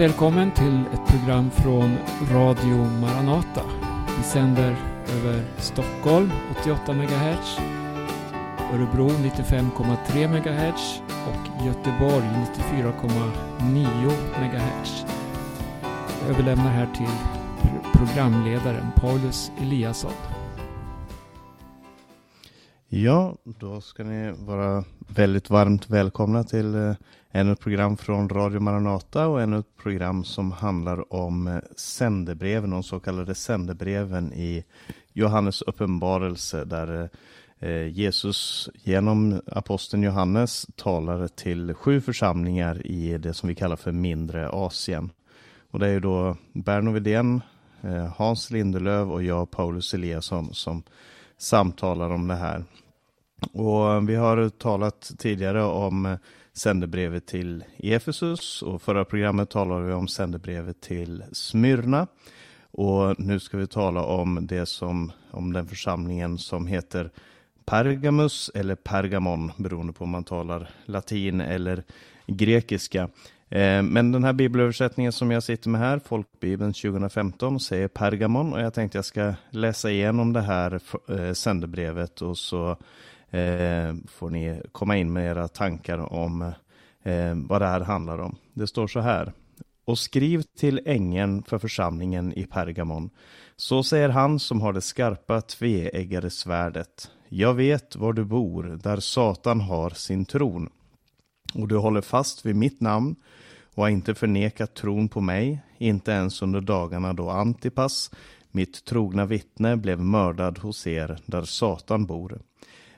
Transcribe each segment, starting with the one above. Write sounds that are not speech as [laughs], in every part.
Varmt välkommen till ett program från Radio Maranata. Vi sänder över Stockholm 88 MHz, Örebro 95,3 MHz och Göteborg 94,9 MHz. Jag överlämnar här till programledaren Paulus Eliasson. Ja, då ska ni vara väldigt varmt välkomna till eh, ännu ett program från Radio Maranata och ännu ett program som handlar om eh, sändebreven, de så kallade sändebreven i Johannes uppenbarelse där eh, Jesus genom aposteln Johannes talar till sju församlingar i det som vi kallar för mindre Asien. Och det är ju då Berno Widén, eh, Hans Lindelöv och jag, Paulus Eliasson, som samtalar om det här. Och vi har talat tidigare om sändebrevet till Efesus och förra programmet talade vi om sändebrevet till Smyrna. Och nu ska vi tala om det som, om den församlingen som heter Pergamus eller Pergamon beroende på om man talar latin eller grekiska. Eh, men den här bibelöversättningen som jag sitter med här, Folkbibeln 2015, säger Pergamon och jag tänkte jag ska läsa igenom det här eh, sändebrevet och så Eh, får ni komma in med era tankar om eh, vad det här handlar om. Det står så här. Och skriv till ängeln för församlingen i Pergamon. Så säger han som har det skarpa tveeggade svärdet. Jag vet var du bor, där Satan har sin tron. Och du håller fast vid mitt namn och har inte förnekat tron på mig, inte ens under dagarna då Antipas, mitt trogna vittne, blev mördad hos er där Satan bor.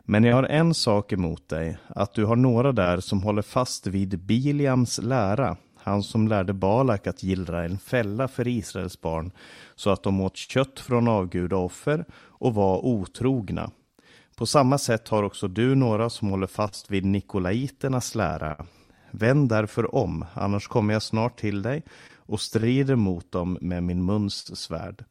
Men jag har en sak emot dig, att du har några där som håller fast vid Biliams lära, han som lärde Balak att gillra en fälla för Israels barn, så att de åt kött från avgudaoffer och var otrogna. På samma sätt har också du några som håller fast vid Nikolaiternas lära, Vänd därför om, annars kommer jag snart till dig och strider mot dem med min muns svärd.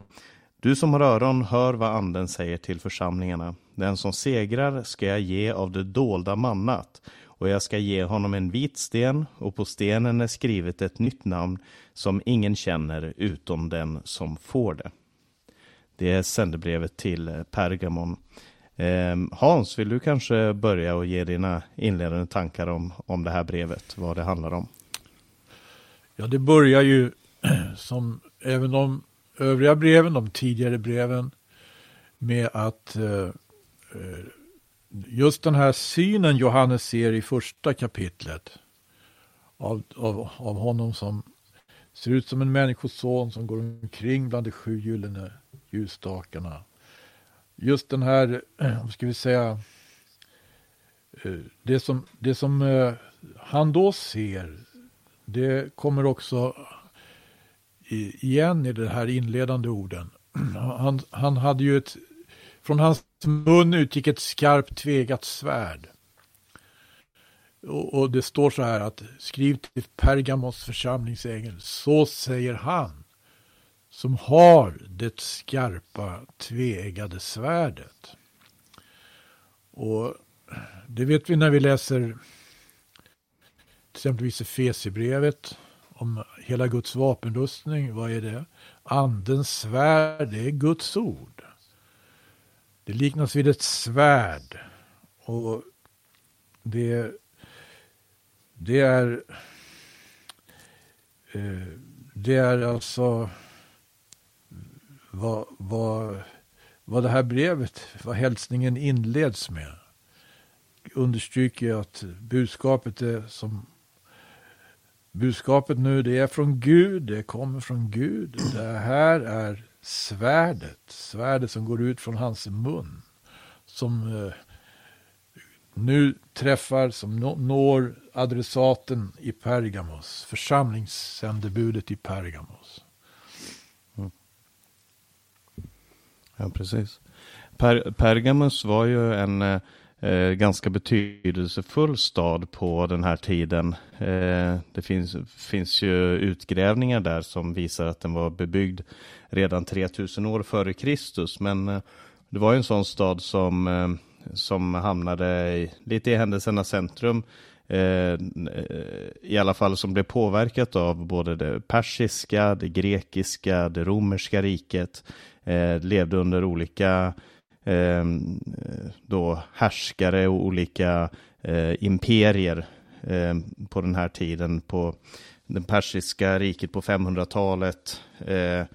Du som har öron, hör vad anden säger till församlingarna. Den som segrar ska jag ge av det dolda mannat och jag ska ge honom en vit sten och på stenen är skrivet ett nytt namn som ingen känner utom den som får det. Det är sändebrevet till Pergamon. Ehm, Hans, vill du kanske börja och ge dina inledande tankar om, om det här brevet, vad det handlar om? Ja, det börjar ju [clears throat] som även om övriga breven, de tidigare breven, med att eh, eh, just den här synen Johannes ser i första kapitlet av, av, av honom som ser ut som en människoson som går omkring bland de sju gyllene ljusstakarna. Just den här, eh, vad ska vi säga, eh, det som, det som han då ser, det kommer också igen i de här inledande orden. [clears throat] Han, han hade ju ett, från hans mun utgick ett skarpt tvegat svärd. Och, och det står så här att skriv till Pergamos församlingsängel, så säger han som har det skarpa tveeggade svärdet. Och det vet vi när vi läser exempelvis Efesierbrevet om hela Guds vapenrustning. Vad är det? Andens svärd, det är Guds ord. Det liknas vid ett svärd. Och det, det är eh, det är alltså vad, vad, vad det här brevet, vad hälsningen inleds med. Understryker att budskapet är som Budskapet nu det är från Gud, det kommer från Gud. Det här är svärdet, svärdet som går ut från hans mun. Som eh, nu träffar, som når adressaten i Pergamos, församlingssändebudet i Pergamos. Mm. Ja, precis. Per, Pergamos var ju en eh, eh, ganska betydelsefull stad på den här tiden. Eh, det finns, finns ju utgrävningar där som visar att den var bebyggd redan 3000 år före Kristus. Men eh, det var ju en sån stad som, eh, som hamnade i, lite i händelsernas centrum eh, i alla fall som blev påverkat av både det persiska, det grekiska, det romerska riket, eh, levde under olika eh, då härskare och olika eh, imperier eh, på den här tiden. På det persiska riket på 500-talet eh,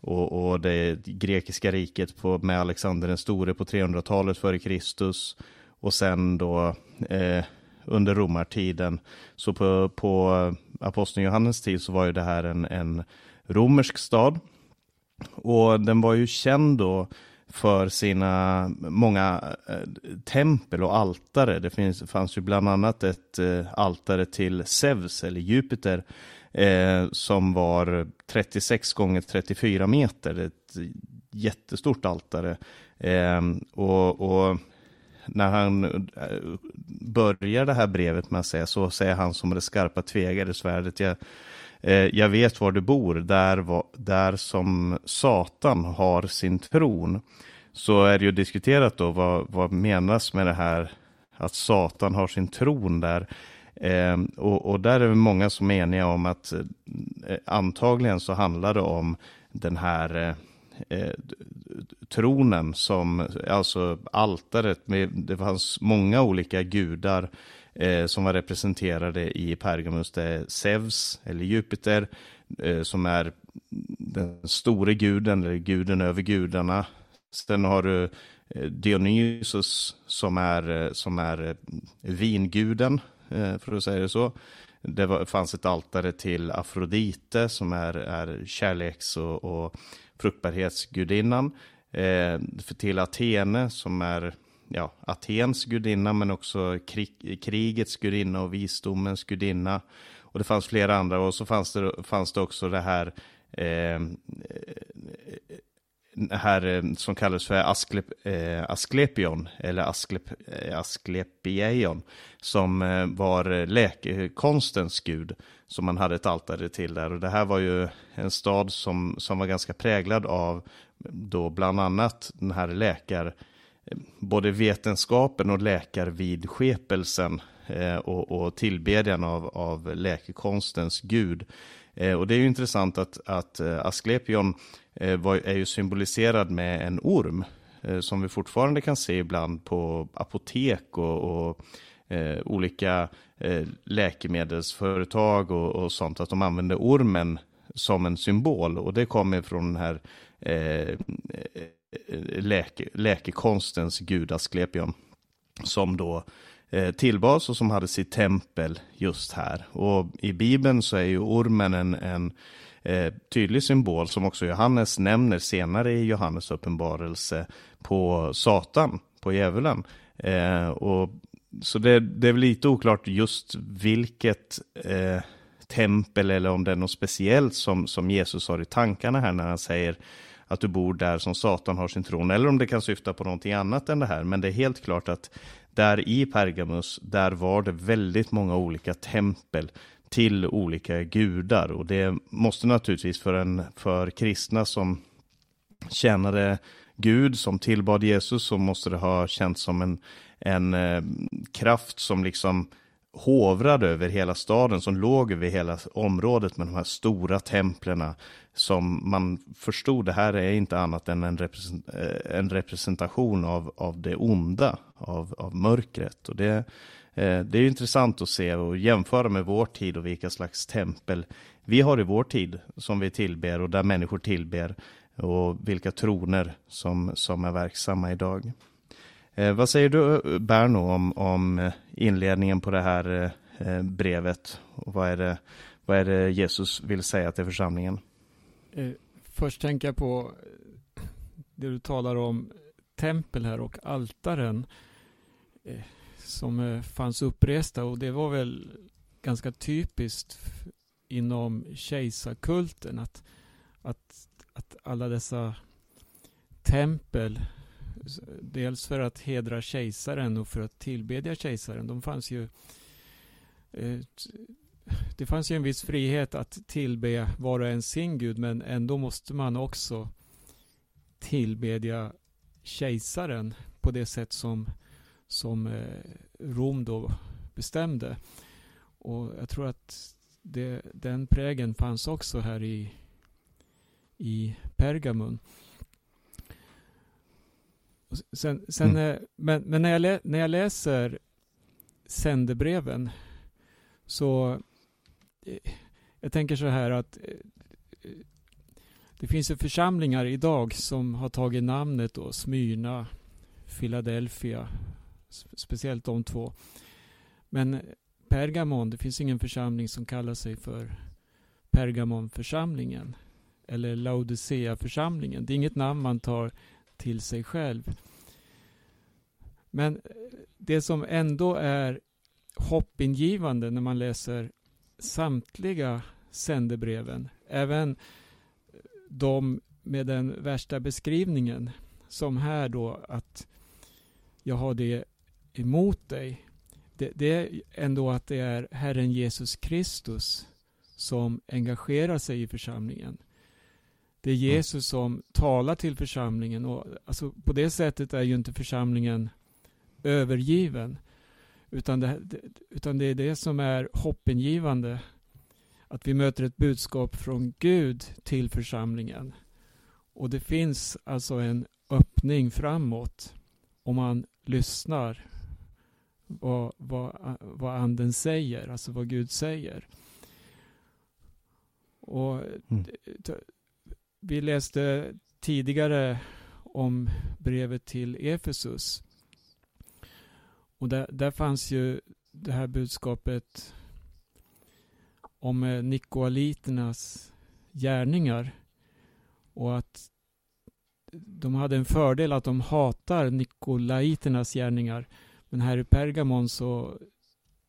och, och, det grekiska riket på, med Alexander den store på 300-talet före Kristus. Och sen då eh, under romartiden. Så på, på aposteln Johannes tid så var ju det här en, en romersk stad. Och den var ju känd då för sina många eh, tempel och altare. Det finns, fanns ju bland annat ett eh, altare till Zeus eller Jupiter eh, som var 36 gånger 34 meter. Ett jättestort altare. Eh, och, och, när han eh, börjar det här brevet med att säga så säger han som det skarpa tvegade svärdet. Jag, Eh, jag vet var du bor, där, där som Satan har sin tron. Så är det ju diskuterat då vad, vad menas med det här att Satan har sin tron där. Eh, och, och, där är det många som är eniga om att eh, antagligen så handlar det om den här eh, eh tronen som, alltså altaret, med, det fanns många olika gudar eh, som var representerade i Pergamus. Det är Zeus, eller Jupiter, eh, som är den store guden, eller guden över gudarna. Sen har du eh, Dionysos som är, eh, som är eh, vinguden, för att säga det så. Det var, fanns ett altare till Afrodite som är, är kärleks och, och fruktbarhetsgudinnan. Eh, till Atene som är ja, Atens gudinna men också krig, krigets gudinna och visdomens gudinna. Och det fanns flera andra och så fanns det, fanns det också det här eh, eh här eh, som kallas för Asklep, eh, Asklepion eller Asklep, eh, Asklepieion som eh, var läkekonstens gud som man hade ett altare till där och det här var ju en stad som, som var ganska präglad av då bland annat den här läkar både vetenskapen och läkarvidskepelsen eh, och, och tillbedjan av, av läkekonstens gud. Eh, och det är ju intressant att, att eh, Asklepion var, är ju symboliserad med en orm som vi fortfarande kan se ibland på apotek och, och eh, olika eh, läkemedelsföretag och, och, sånt, att de använder ormen som en symbol och det kommer från den här eh, Eh, läke, läkekonstens gud Asklepion som då eh, tillbas och som hade sitt tempel just här. Och i Bibeln så är ju ormen en, en eh, tydlig symbol som också Johannes nämner senare i Johannes uppenbarelse på Satan, på djävulen. Eh, och, så det, det, är väl lite oklart just vilket eh, tempel eller om det är något speciellt som, som Jesus har i tankarna här när han säger att du bor där som Satan har sin tron, eller om det kan syfta på någonting annat än det här. Men det är helt klart att där i Pergamus, där var det väldigt många olika tempel till olika gudar. Och det måste naturligtvis för, en, för kristna som tjänade Gud, som tillbad Jesus, så måste det ha känts som en, en eh, kraft som liksom hovrade över hela staden, som låg över hela området med de här stora templerna som man förstod, det här är inte annat än en, represent, eh, en representation av, av det onda, av, av mörkret. Och det eh, det är intressant att se och jämföra med vår tid och vilka slags tempel vi har i vår tid som vi tillber och där människor tillber och vilka troner som, som är verksamma idag. Eh, vad säger du Berno om, om inledningen på det här eh, brevet? Och vad, är det, vad är det Jesus vill säga till församlingen? Eh, först tänker jag på eh, det du talar om tempel här och altaren. Eh, som eh, fanns uppresta och det var väl ganska typiskt inom kejsarkulten att, att, att alla dessa tempel dels för att hedra kejsaren och för att tillbedja kejsaren. De fanns ju eh, det fanns ju en viss frihet att tillbe var och en sin gud men ändå måste man också tillbedja kejsaren på det sätt som som eh, Rom då bestämde. Och jag tror att det, den prägen fanns också här i, i Pergamon. Sen, sen, mm. Eh, men, men när, jag lä, när jag läser sändebreven så jag tänker så här att eh, det finns ju församlingar idag som har tagit namnet då Smyrna, Philadelphia, speciellt de två. Men Pergamon, det finns ingen församling som kallar sig för Pergamonförsamlingen eller Laodicea-församlingen. Det är inget namn man tar till sig själv. Men det som ändå är hoppingivande när man läser samtliga sändebreven, även de med den värsta beskrivningen, som här då att jag har det emot dig. Det, det är ändå att det är Herren Jesus Kristus som engagerar sig i församlingen. Det är mm. Jesus som talar till församlingen och alltså på det sättet är ju inte församlingen övergiven. Utan det, utan det är det som är hoppingivande. Att vi möter ett budskap från Gud till församlingen. Och det finns alltså en öppning framåt om man lyssnar vad, vad, vad anden säger, alltså vad Gud säger. Och mm. Vi läste tidigare om brevet till Efesus. Och där, där fanns ju det här budskapet om eh, Nikolaiternas gärningar. Och att de hade en fördel att de hatar Nikolaiternas gärningar. Men här i Pergamon så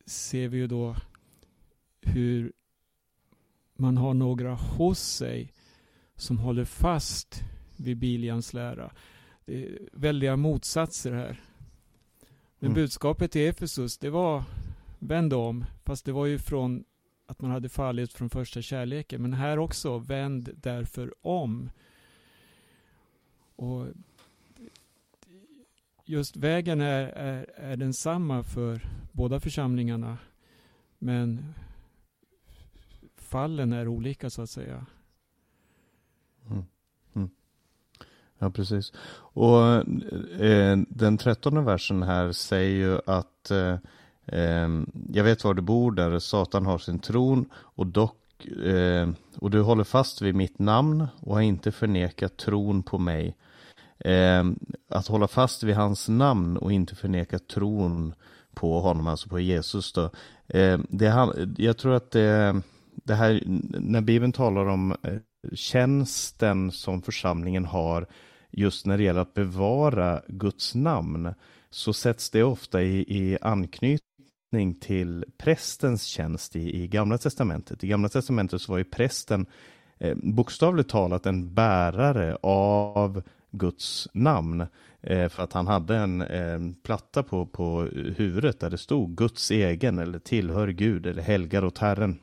ser vi ju då hur man har några hos sig som håller fast vid Bilians lära. Det är väldiga motsatser här. Men mm. budskapet till Efesus, det var vänd om, fast det var ju från att man hade fallit från första kärleken. Men här också, vänd därför om. Och just vägen är, är, är densamma för båda församlingarna. Men fallen är olika så att säga. Mm. Mm. Ja, precis. Och eh, den trettonde versen här säger ju att eh, eh, jag vet var du bor där Satan har sin tron och dock eh, och du håller fast vid mitt namn och har inte förnekat tron på mig. Eh, att hålla fast vid hans namn och inte förneka tron på honom, alltså på Jesus då. Eh, det, jag tror att det, det här, när Bibeln talar om tjänsten som församlingen har just när det gäller att bevara Guds namn så sätts det ofta i, i anknytning till prästens tjänst i, i Gamla Testamentet. I Gamla Testamentet så var ju prästen eh, bokstavligt talat en bärare av Guds namn. Eh, för att han hade en eh, platta på, på huvudet där det stod Guds egen eller tillhör Gud eller helgar åt Herren.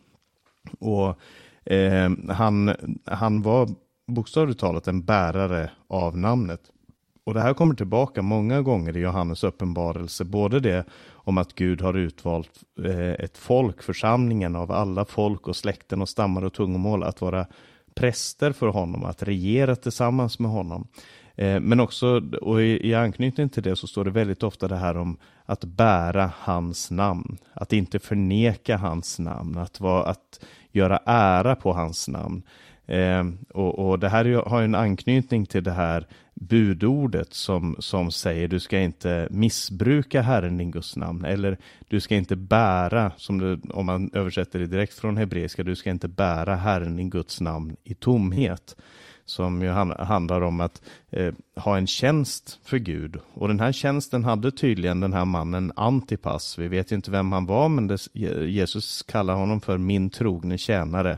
Och Eh, han, han var bokstavligt talat en bärare av namnet. Och det här kommer tillbaka många gånger i Johannes uppenbarelse, både det om att Gud har utvalt eh, ett folk, församlingen av alla folk och släkten och stammar och tungomål att vara präster för honom, att regera tillsammans med honom. Eh, men också, och i, i anknytning till det så står det väldigt ofta det här om att bära hans namn, att inte förneka hans namn, att, vara, att göra ära på hans namn. Eh, och, och, det här har en anknytning till det här budordet som, som säger du ska inte missbruka Herren din Guds namn eller du ska inte bära, som det, om man översätter det direkt från hebreiska, du ska inte bära Herren din Guds namn i tomhet som ju handlar om att eh, ha en tjänst för Gud. Och den här tjänsten hade tydligen den här mannen Antipas. Vi vet inte vem han var, men det, Jesus kallar honom för min trogne tjänare.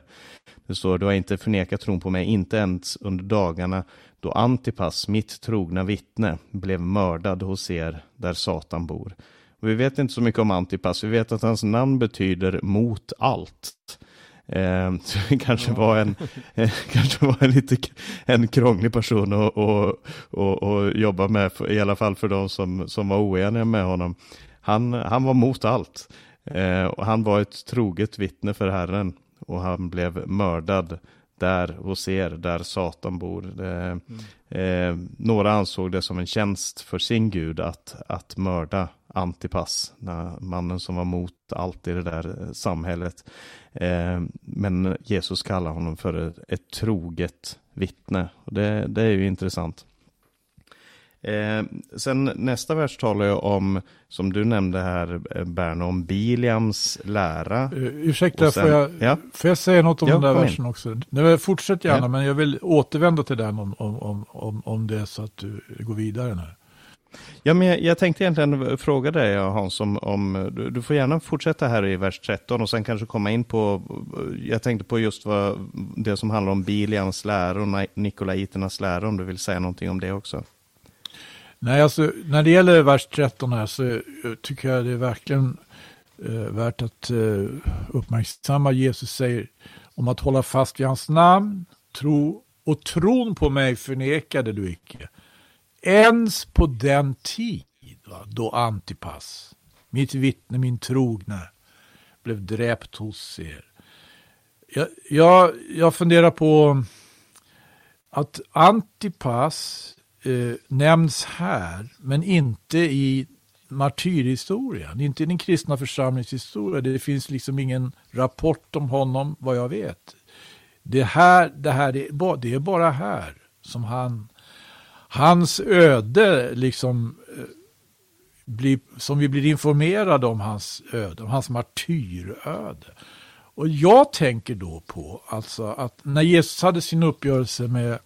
Det står, du har inte förnekat tron på mig, inte ens under dagarna då Antipas, mitt trogna vittne, blev mördad hos er där Satan bor. Och vi vet inte så mycket om Antipas, vi vet att hans namn betyder mot allt. Eh, [laughs] så det kanske ja. var en, eh, [laughs] kanske var en lite en krånglig person att och, och, och jobba med, i alla fall för de som, som var oeniga med honom. Han, han var mot allt. Eh, och han var ett troget vittne för Herren och han blev mördad där hos er, där Satan bor. Det, mm. eh, några ansåg det som en tjänst för sin gud att, att mörda Antipas, mannen som var mot allt i det där eh, samhället. Eh, men Jesus kallar honom för ett, troget vittne. Och det, det är ju intressant. Eh, sen nästa vers talar jag om, som du nämnde här Berno, om Biliams lära. Ursäkta, sen, får, jag, ja? får jag säga något om ja, den där versen in. också? Nej, fortsätt gärna, ja. men jag vill återvända till den om, om, om, om det är så att du går vidare här. Ja, men jag, jag, tänkte egentligen fråga dig Hans, om, om du, du, får gärna fortsätta här i vers 13 och sen kanske komma in på, jag tänkte på just vad, det som handlar om Bilians lära och Nikolaiternas lära, om du vill säga någonting om det också. Nej, alltså när det gäller vers 13 här så eh, tycker jag det är verkligen eh, värt att eh, uppmärksamma. Jesus säger om att hålla fast vid hans namn, tro och tron på mig förnekade du icke. Ens på den tid va, då Antipas, mitt vittne, min trogna, blev dräpt hos er. Jag, jag, jag funderar på att Antipas eh, nämns här, men inte i martyrhistorien, inte i den kristna församlingshistoria. Det finns liksom ingen rapport om honom, vad jag vet. Det här, det här är, det är bara här som han, hans öde liksom eh, blir, som vi blir informerade om hans öde, om hans martyröde. Och jag tänker då på alltså att när Jesus hade sin uppgörelse med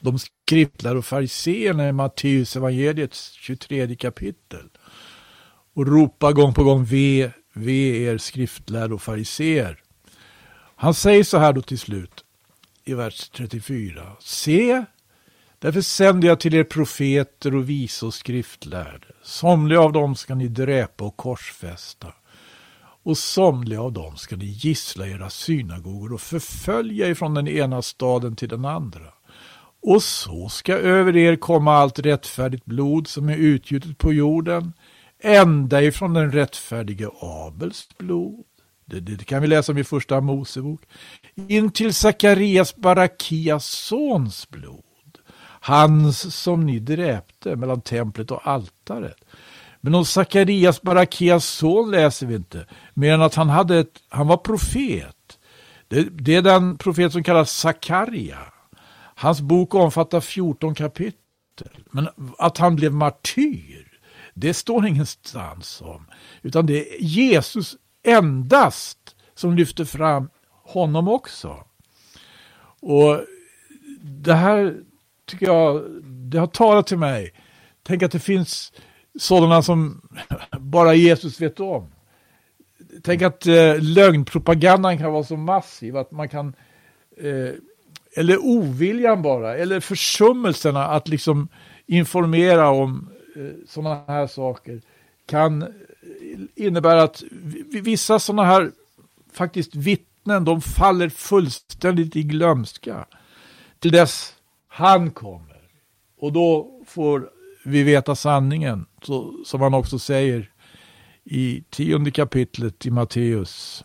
de skriftlärda och fariseerna i Matteus evangeliets 23 kapitel. Och ropa gång på gång ve, ve er skriftlärda och fariseer. Han säger så här då till slut i vers 34. Se, därför sänder jag till er profeter och visa och skriftlärde. Somliga av dem ska ni dräpa och korsfästa och somliga av dem ska ni gissla era synagogor och förfölja ifrån den ena staden till den andra. Och så ska över er komma allt rättfärdigt blod som är utgjutet på jorden, ända ifrån den rättfärdige Abels blod. Det, det kan vi läsa om i första Mosebok. In till Sakarias Barakias sons blod, hans som ni dräpte mellan templet och altaret. Men om Sakarias Barakias son läser vi inte, mer än att han, hade ett, han var profet. Det, det är den profet som kallas Sakaria. Hans bok omfattar 14 kapitel. Men att han blev martyr, det står ingenstans om. Utan det är Jesus endast som lyfter fram honom också. Och det här tycker jag, det har talat till mig. Tänk att det finns sådana som [laughs] bara Jesus vet om. Tänk att eh, lögnpropagandan kan vara så massiv att man kan eh, eller oviljan bara, eller försummelserna att liksom informera om eh, sådana här saker kan eh, innebära att vissa sådana här faktiskt vittnen, de faller fullständigt i glömska till dess han kommer. Och då får vi veta sanningen, så, som han också säger i tionde kapitlet i Matteus.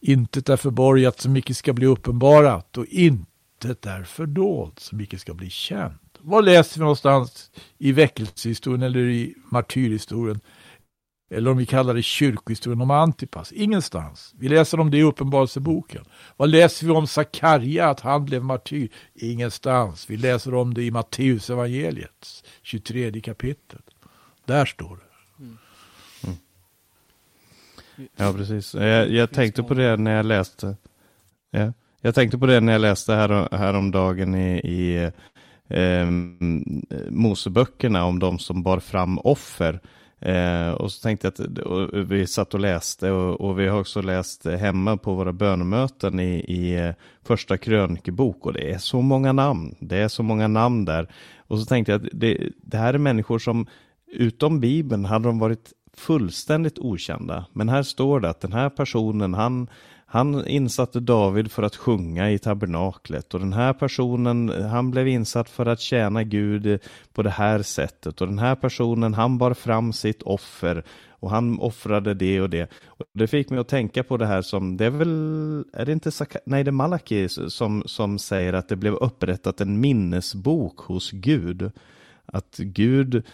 Intet är förborgat som icke ska bli uppenbarat och intet är fördolt som icke ska bli känt. Var läser vi någonstans i väckelsehistorien eller i martyrhistorien? Eller om vi kallar det kyrkohistorien om Antipas. Ingenstans. Vi läser om det i Uppenbarelseboken. Vad läser vi om Sakarja, att han blev martyr? Ingenstans. Vi läser om det i Matteus evangeliets 23 kapitel. Där står det. Ja, precis. Jag, jag tänkte på det när jag läste. Ja. Jag tänkte på det när jag läste här, häromdagen i, i eh, Moseböckerna om de som bar fram offer. Eh, och så tänkte jag att vi satt och läste och, och, vi har också läst hemma på våra bönemöten i, i eh, första krönikebok och det är så många namn. Det är så många namn där. Och så tänkte jag att det, det här är människor som utom Bibeln hade de varit fullständigt okända. Men här står det att den här personen, han, han insatte David för att sjunga i tabernaklet och den här personen, han blev insatt för att tjäna Gud på det här sättet och den här personen, han bar fram sitt offer och han offrade det och det. Och det fick mig att tänka på det här som, det är väl, är det inte Saka, nej det är Malaki som, som säger att det blev upprättat en minnesbok hos Gud. Att Gud,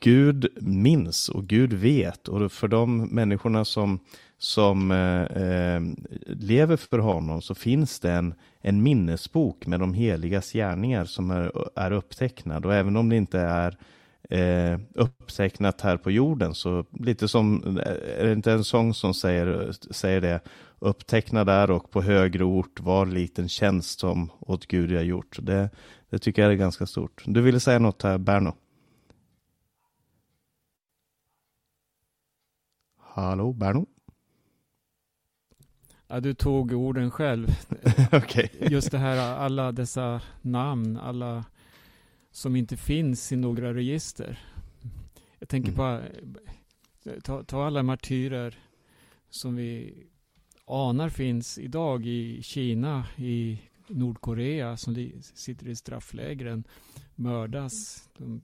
Gud minns och Gud vet och för de människorna som, som eh, eh lever för honom så finns det en, en minnesbok med de heligas gärningar som är, är upptecknad och även om det inte är eh, upptecknat här på jorden. Så lite som, eh, är det inte en sång som säger, säger det? Uppteckna där och på högre ort var liten tjänst som åt Gud jag gjort. Det, det tycker jag är ganska stort. Du ville säga något här, Berno? Hallå, Berno? Ja, du tog orden själv. [laughs] okay. Just det här, alla dessa namn, alla som inte finns i några register. Jag tänker mm. på, ta, ta alla martyrer som vi anar finns idag i Kina, i Nordkorea som sitter i strafflägren, mördas, de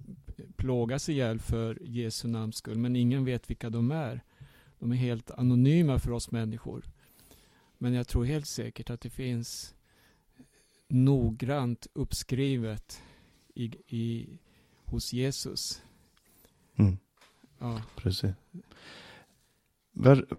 plågas ihjäl för Jesu namns skull, men ingen vet vilka de är. De är helt anonyma för oss människor. Men jag tror helt säkert att det finns noggrant uppskrivet i, i, hos Jesus. Mm. Ja. Precis.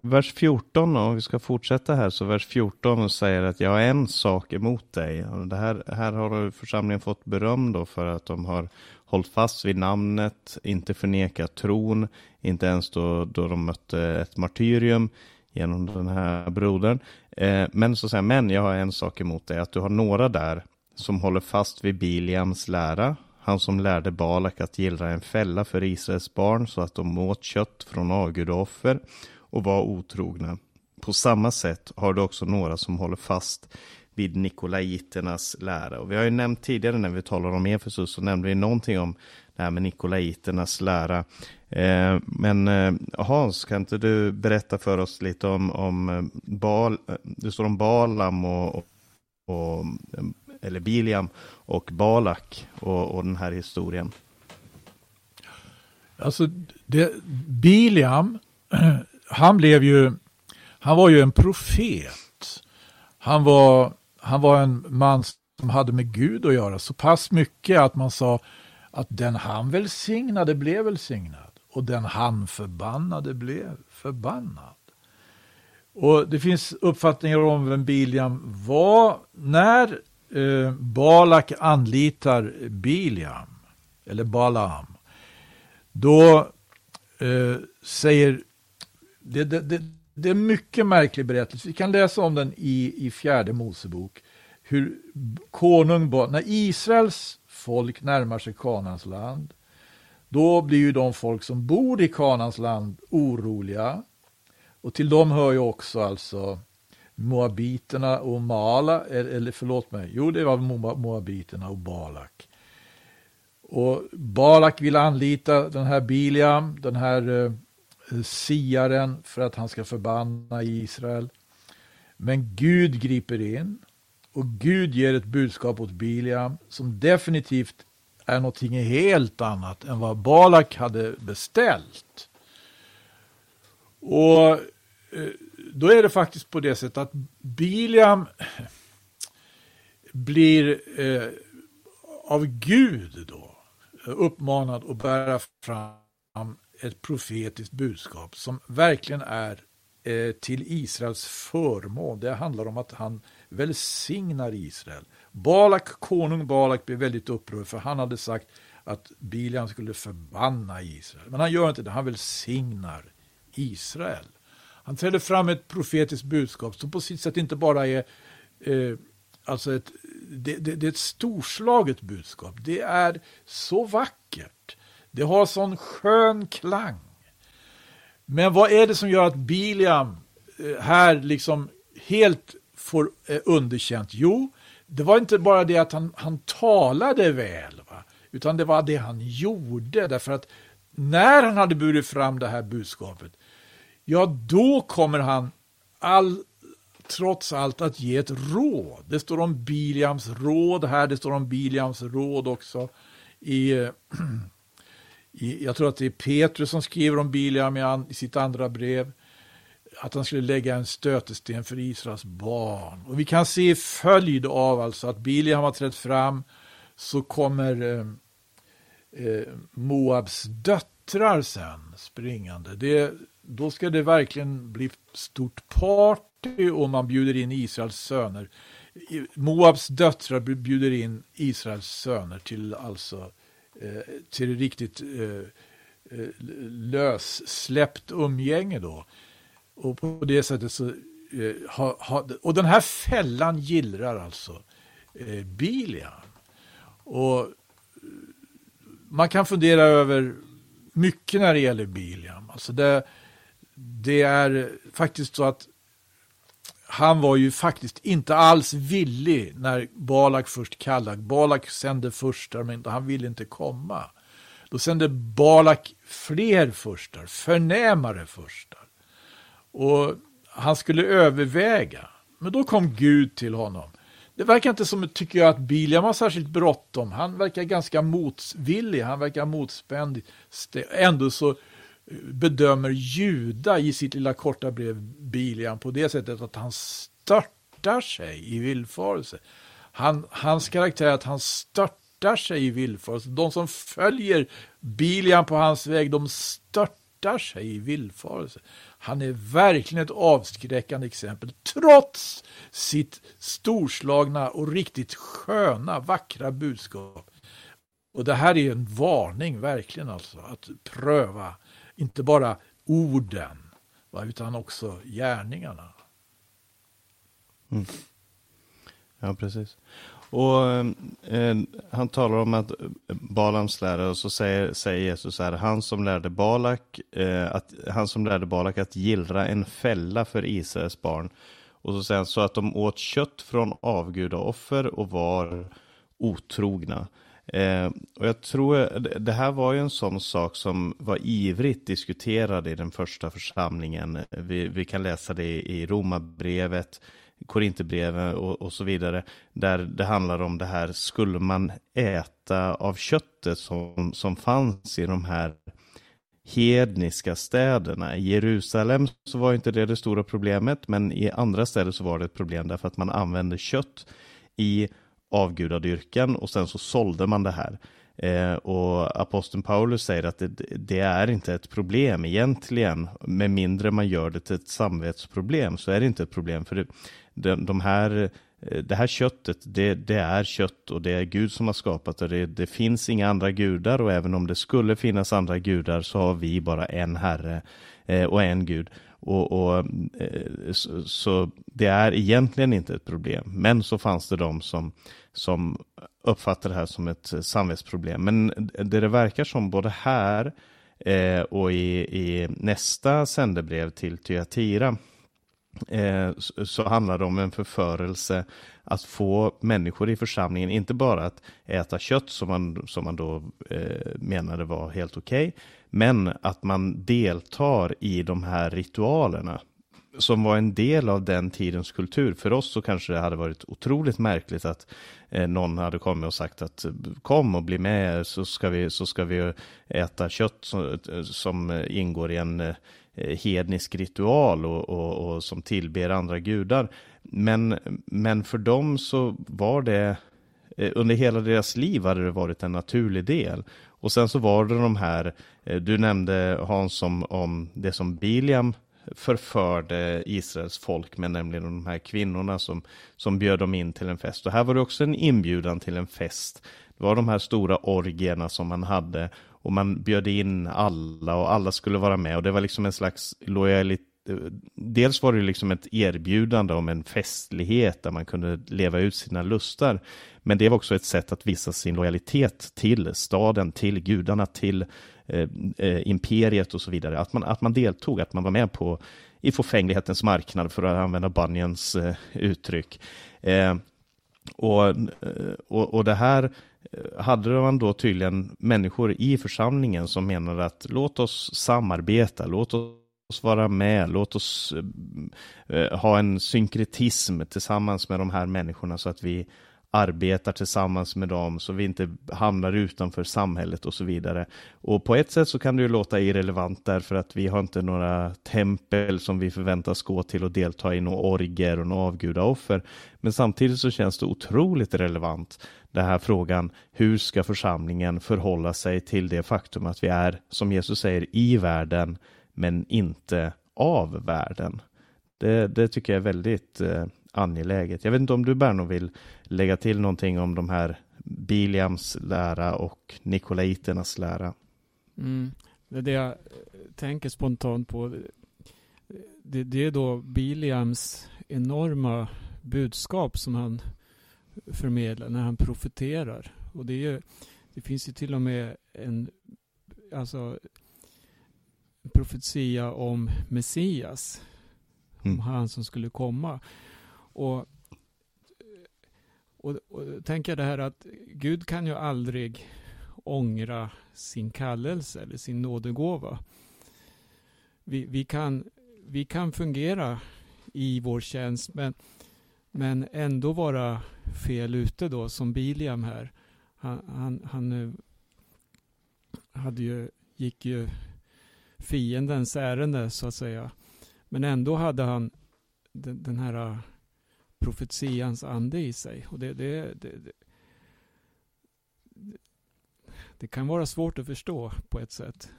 Vers 14, om vi ska fortsätta här, så vers 14 säger att jag har en sak emot dig. Det här, här har församlingen fått beröm då för att de har hållit fast vid namnet, inte förnekat tron, inte ens då, då de mötte ett martyrium genom den här brodern. Eh, men så säger men jag har en sak emot dig, att du har några där som håller fast vid Biliams lära, han som lärde Balak att gillra en fälla för Israels barn så att de åt kött från avgudoffer och var otrogna. På samma sätt har du också några som håller fast vid Nikolaiternas lära. Och vi har ju nämnt tidigare när vi talar om Efesus så nämnde vi någonting om det här med Nikolaiternas lära. Eh, men eh, Hans, kan inte du berätta för oss lite om, om eh, Bal, eh, det står om Balam och, och, och eller Biliam och Balak och, och den här historien? Alltså, det, Biliam, [clears throat] han blev ju, han var ju en profet. Han var, han var en man som hade med Gud att göra så pass mycket att man sa att den han välsignade blev välsignad och den han förbannade blev förbannad. Och det finns uppfattningar om vem Biliam var. När eh, Balak anlitar Biliam, eller Balaam, då eh, säger, det, det, det, det är en mycket märklig berättelse, vi kan läsa om den i, i fjärde Mosebok, hur konung, när Israels folk närmar sig Kanans land, då blir ju de folk som bor i Kanans land oroliga. Och till dem hör ju också alltså Moabiterna och Mala, eller förlåt mig, jo det var Moabiterna och Balak. Och Balak vill anlita den här Biliam, den här eh, siaren, för att han ska förbanna Israel. Men Gud griper in och Gud ger ett budskap åt Biliam som definitivt är någonting helt annat än vad Balak hade beställt. Och eh, då är det faktiskt på det sättet att Biliam blir eh, av Gud då eh, uppmanad att bära fram ett profetiskt budskap som verkligen är eh, till Israels förmån. Det handlar om att han välsignar Israel. Balak, konung Balak blev väldigt upprörd för han hade sagt att Bilian skulle förbanna Israel. Men han gör inte det, han välsignar Israel. Han träder fram ett profetiskt budskap som på sitt sätt inte bara är eh, alltså ett, det, det, det, är ett storslaget budskap. Det är så vackert. Det har sån skön klang. Men vad är det som gör att Biliam eh, här liksom helt får eh, underkänt? Jo, det var inte bara det att han, han talade väl, va? utan det var det han gjorde. Därför att när han hade burit fram det här budskapet ja då kommer han all, trots allt att ge ett råd. Det står om Biliams råd här, det står om Biliams råd också i, eh, [clears throat] i jag tror att det är Petrus som skriver om Biliam i, an, i sitt andra brev att han skulle lägga en stötesten för Israels barn. Och vi kan se i följd av alltså att Biliam har trätt fram så kommer eh, eh, Moabs döttrar sen springande. Det, då ska det verkligen bli stort party och man bjuder in Israels söner. Moabs döttrar bjuder in Israels söner till alltså Eh, till riktigt eh, eh, lössläppt umgänge då. Och på det sättet så eh, ha, ha, och den här fällan gillrar alltså eh, Biliam. Och eh, man kan fundera över mycket när det gäller Biliam. Alltså det, det är faktiskt så att han var ju faktiskt inte alls villig när Balak först kallade. Balak sände furstar men han ville inte komma. Då sände Balak fler förstar, förnämare förstar. Och han skulle överväga. Men då kom Gud till honom. Det verkar inte som, tycker jag, att Biliam har särskilt bråttom. Han verkar ganska motvillig, han verkar motspänd. Ändå så bedömer Juda i sitt lilla korta brev Bilian på det sättet att han störtar sig i villfarelse. Han, hans karaktär är att han störtar sig i villfarelse. De som följer Bilian på hans väg, de störtar sig i villfarelse. Han är verkligen ett avskräckande exempel, trots sitt storslagna och riktigt sköna, vackra budskap. Och det här är en varning, verkligen alltså, att pröva inte bara orden, va, utan också gärningarna. Mm. Ja, precis. Och eh, han talar om att eh, Balams lärare, och så säger, säger Jesus här, han som lärde Balak, eh, att, han som lärde Balak att gillra en fälla för Israels barn. Och så säger han så att de åt kött från avgudaoffer och var otrogna. Eh, och jag tror, det här var ju en sån sak som var ivrigt diskuterad i den första församlingen. Vi, vi kan läsa det i Romarbrevet, Korinthierbrevet och, och så vidare. Där det handlar om det här, skulle man äta av köttet som, som fanns i de här hedniska städerna. I Jerusalem så var inte det det stora problemet, men i andra städer så var det ett problem därför att man använde kött i avgudadyrkan och sen så sålde man det här. Eh, och aposteln Paulus säger att det, det, är inte ett problem egentligen, med mindre man gör det till ett samvetsproblem så är det inte ett problem. För det, de, de här, eh, det här köttet, det, det, är kött och det är Gud som har skapat det. det. finns inga andra gudar och även om det skulle finnas andra gudar så har vi bara en herre eh, och en gud. Och, och eh, så, så, det är egentligen inte ett problem. Men så fanns det de som, som uppfattar det här som ett samvetsproblem. Men det det verkar som både här eh, och i, i nästa sändebrev till Tyatira eh, så, så handlar det om en förförelse att få människor i församlingen, inte bara att äta kött som man, som man då eh, menade var helt okej, okay, men att man deltar i de här ritualerna som var en del av den tidens kultur. För oss så kanske det hade varit otroligt märkligt att eh, någon hade kommit och sagt att kom och bli med så ska vi, så ska vi äta kött som, som ingår i en eh, hednisk ritual och, och, och, som tillber andra gudar. Men, men för dem så var det eh, under hela deras liv hade det varit en naturlig del. Och sen så var det de här, eh, du nämnde Hans om, om det som Biliam förförde Israels folk med, nämligen de här kvinnorna som, som bjöd dem in till en fest. Och här var det också en inbjudan till en fest. Det var de här stora orgierna som man hade och man bjöd in alla och alla skulle vara med och det var liksom en slags lojalitet Dels var det liksom ett erbjudande om en festlighet där man kunde leva ut sina lustar. Men det var också ett sätt att visa sin lojalitet till staden, till gudarna, till eh, eh, imperiet och så vidare. Att man, att man deltog, att man var med på i förfänglighetens marknad för att använda Bunyans eh, uttryck. Eh, och, eh, och, och det här eh, hade man då tydligen människor i församlingen som menade att låt oss samarbeta, låt oss oss vara med, låt oss eh, eh, ha en synkretism tillsammans med de här människorna så att vi arbetar tillsammans med dem så vi inte hamnar utanför samhället och så vidare. Och på ett sätt så kan det ju låta irrelevant därför att vi har inte några tempel som vi förväntas gå till och delta i några orger och några avgudaoffer. Men samtidigt så känns det otroligt relevant den här frågan hur ska församlingen förhålla sig till det faktum att vi är, som Jesus säger, i världen men inte av världen. Det, det tycker jag är väldigt eh, angeläget. Jag vet inte om du Berno vill lägga till någonting om de här Biliams lära och Nikolaiternas lära. Mm. Det är det jag eh, tänker spontant på. Det, det är då Biliams enorma budskap som han förmedlar när han profeterar. Och det, är ju, det finns ju till och med en alltså, profetia om Messias. Mm. Om han som skulle komma. Och, och, och tänker det här att Gud kan ju aldrig ångra sin kallelse eller sin nådegåva. Vi, vi, kan, vi kan fungera i vår tjänst men, men ändå vara fel ute då som Biliam här. Han, han, han eh, hade ju, gick ju fiendens ärende så att säga. Men ändå hade han den, den här profetians ande i sig. Och det, det, det, det, kan vara svårt att förstå på ett sätt.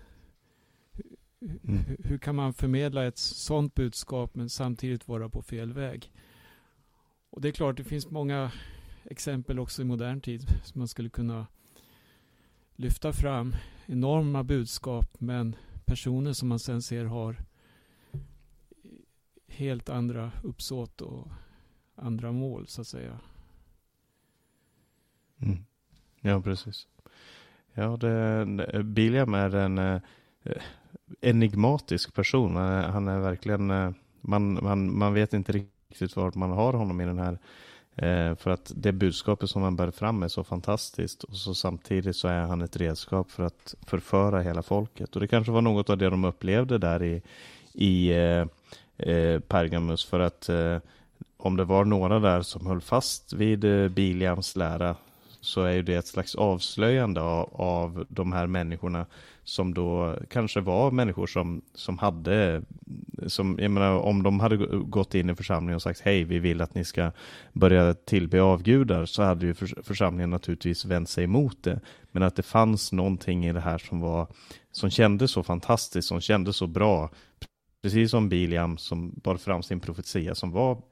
Mm. Hur, hur, kan man förmedla ett sådant budskap men samtidigt vara på fel väg? Och det är klart, det finns många exempel också i modern tid som man skulle kunna lyfta fram. Enorma budskap men personer som man sen ser har helt andra uppsåt och andra mål så att säga. Mm. Ja, precis. Ja, det, Biliam är en eh, enigmatisk person. Han är verkligen, eh, man, man, man vet inte riktigt var man har honom i den här eh, Eh, för att det budskapet som han bär fram är så fantastiskt och så samtidigt så är han ett redskap för att förföra hela folket. Och det kanske var något av det de upplevde där i, i eh, eh Pergamus för att eh, om det var några där som höll fast vid eh, Biliams lära så är ju det ett slags avslöjande av, av de här människorna som då kanske var människor som, som hade, som, jag menar om de hade gått in i församlingen och sagt hej vi vill att ni ska börja tillbe avgudar så hade ju församlingen naturligtvis vänt sig emot det. Men att det fanns någonting i det här som var, som kändes så fantastiskt, som kändes så bra. Precis som Biliam som bar fram sin profetia som var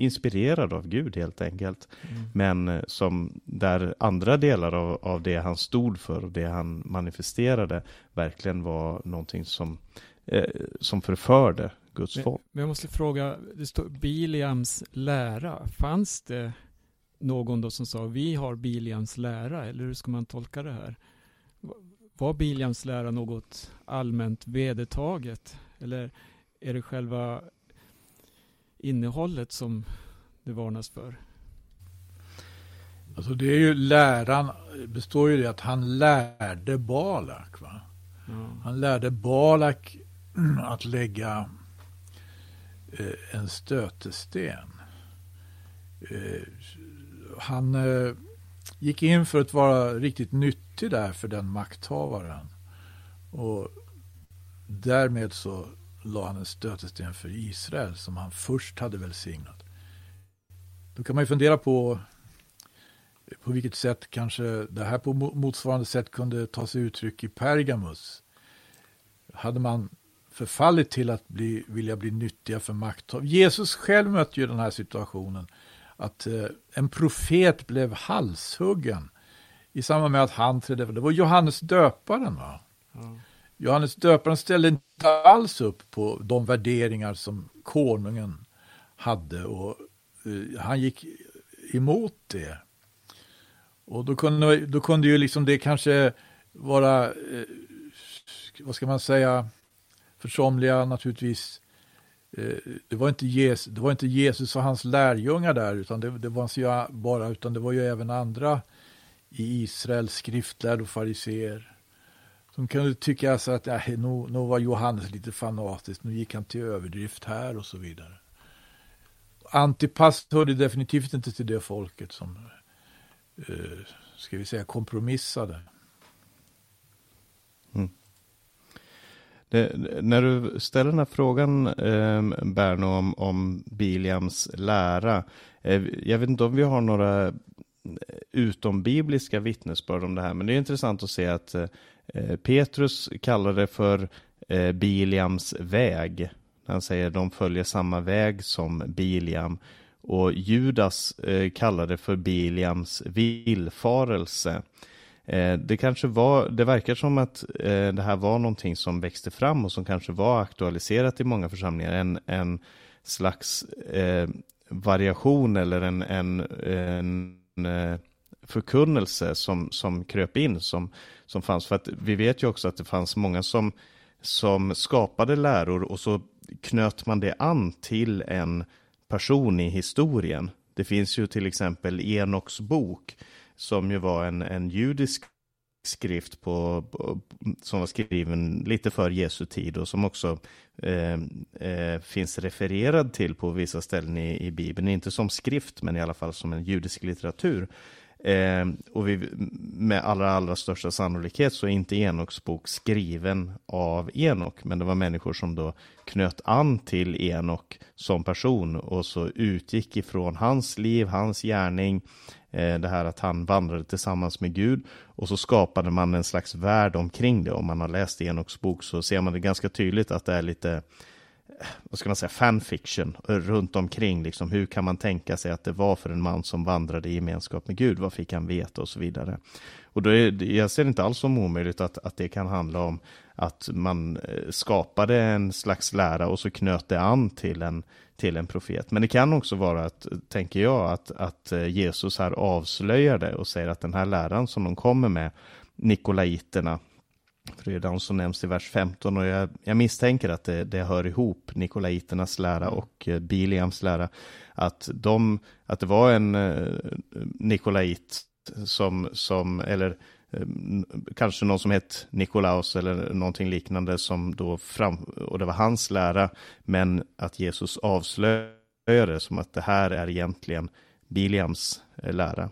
inspirerad av Gud helt enkelt. Mm. Men eh, som där andra delar av, av det han stod för och det han manifesterade verkligen var någonting som, eh, som förförde Guds men, folk. Men jag måste fråga, det står Biliams lära. Fanns det någon då som sa vi har Biliams lära eller hur ska man tolka det här? Var Biliams lära något allmänt vedertaget eller är det själva innehållet som det varnas för? Alltså det är ju läran, består ju i att han lärde Balak. Va? Mm. Han lärde Balak [clears throat] att lägga eh, en stötesten. Eh, han eh, gick in för att vara riktigt nyttig där för den makthavaren. Och därmed så la han en stötesten för Israel som han först hade välsignat. Då kan man ju fundera på på vilket sätt kanske det här på motsvarande sätt kunde ta sig uttryck i Pergamus. Hade man förfallit till att bli, vilja bli nyttiga för makthavare. Jesus själv mötte ju den här situationen. Att eh, en profet blev halshuggen i samband med att han trädde Det var Johannes döparen. va? Mm. Johannes döparen ställde inte alls upp på de värderingar som konungen hade och eh, han gick emot det. Och då kunde, då kunde ju liksom det kanske vara, eh, vad ska man säga, för somliga naturligtvis, eh, det, var inte Jesus, det var inte Jesus och hans lärjungar där, utan det, det var inte bara, utan det var ju även andra i Israel, skriftlärda och fariseer som kunde tycka alltså att nej, nu, nu var Johannes lite fanatisk, nu gick han till överdrift här och så vidare. Antipas hörde definitivt inte till det folket som, eh, ska vi säga, kompromissade. Mm. Det, när du ställer den här frågan, eh, Berno, om, om Biliams lära. Eh, jag vet inte om vi har några eh, utombibliska vittnesbörd om det här, men det är intressant att se att eh, Eh, Petrus kallar det för eh, Biliams väg. Han säger de följer samma väg som Biliam. Och Judas eh, kallar det för Biliams villfarelse. Eh, det kanske var, det verkar som att eh, det här var någonting som växte fram och som kanske var aktualiserat i många församlingar. En, en slags eh, variation eller en, en, en eh, förkunnelse som, som kröp in som, som fanns. För att vi vet ju också att det fanns många som, som skapade läror och så knöt man det an till en person i historien. Det finns ju till exempel Enoks bok som ju var en, en judisk skrift på, på, som var skriven lite för Jesu tid och som också eh, eh, finns refererad till på vissa ställen i, i Bibeln. Inte som skrift men i alla fall som en judisk litteratur. Eh, och vi, med allra, allra största sannolikhet så är inte Enoks bok skriven av Enok, men det var människor som då knöt an till Enok som person och så utgick ifrån hans liv, hans gärning, eh, det här att han vandrade tillsammans med Gud och så skapade man en slags värld omkring det. Om man har läst Enoks bok så ser man det ganska tydligt att det är lite vad ska man säga, fanfiction runt omkring. Liksom, hur kan man tänka sig att det var för en man som vandrade i gemenskap med Gud? Vad fick han veta och så vidare. Och då är, jag ser det inte alls som omöjligt att, att det kan handla om att man eh, skapade en slags lära och så knöt det an till en, till en profet. Men det kan också vara, att, tänker jag, att, att eh, Jesus här avslöjar det och säger att den här läran som de kommer med, Nikolaiterna, det de som nämns i vers 15 och jag, jag misstänker att det, det, hör ihop, Nikolaiternas lära mm. och eh, Biliams lära. Att, de, att det var en eh, Nikolait som, som eller eh, kanske någon som hette Nikolaus eller någonting liknande som då fram, och det var hans lära, men att Jesus avslöjade som att det här är egentligen Biliams lära.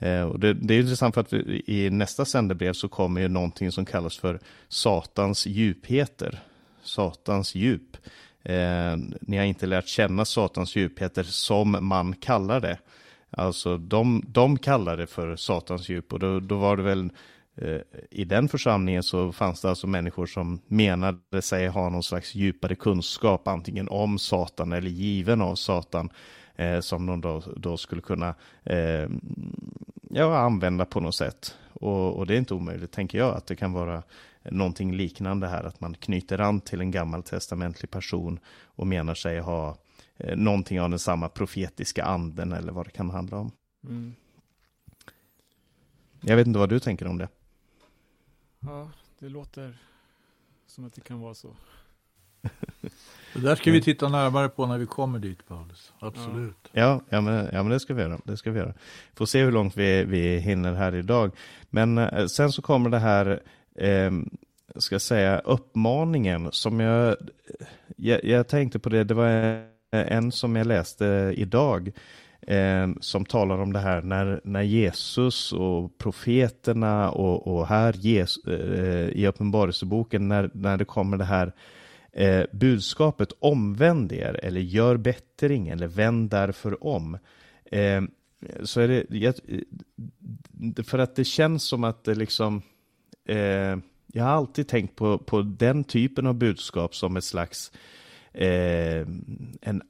Eh, och det, det, är intressant för att i nästa sändebrev så kommer ju någonting som kallas för Satans djupheter. Satans djup. Eh, ni har inte lärt känna Satans djupheter som man kallar det. Alltså de, de kallar det för Satans djup och då, då var det väl eh, i den församlingen så fanns det alltså människor som menade sig ha någon slags djupare kunskap antingen om Satan eller given av Satan eh, som de då, då skulle kunna eh, ja, använda på något sätt. Och, och, det är inte omöjligt, tänker jag, att det kan vara någonting liknande här, att man knyter an till en gammaltestamentlig person och menar sig ha eh, någonting av den samma profetiska anden eller vad det kan handla om. Mm. Jag vet inte vad du tänker om det. Ja, det låter som att det kan vara så. [laughs] Det där ska vi titta närmare på när vi kommer dit, Paulus. Absolut. Ja, ja, men, ja men det ska vi göra. Det ska vi göra. Får se hur långt vi, vi hinner här idag. Men eh, sen så kommer det här, eh, ska jag säga, uppmaningen som jag, jag, jag tänkte på det, det var en som jag läste idag. Eh, som talar om det här när, när Jesus och profeterna och, och här Jesus, eh, i Uppenbarelseboken när, när det kommer det här eh, budskapet omvänd er eller gör bättring eller vänd därför om. Eh, så är det, eh, för att det känns som att det liksom, eh, jag har alltid tänkt på, på den typen av budskap som ett slags, eh, en,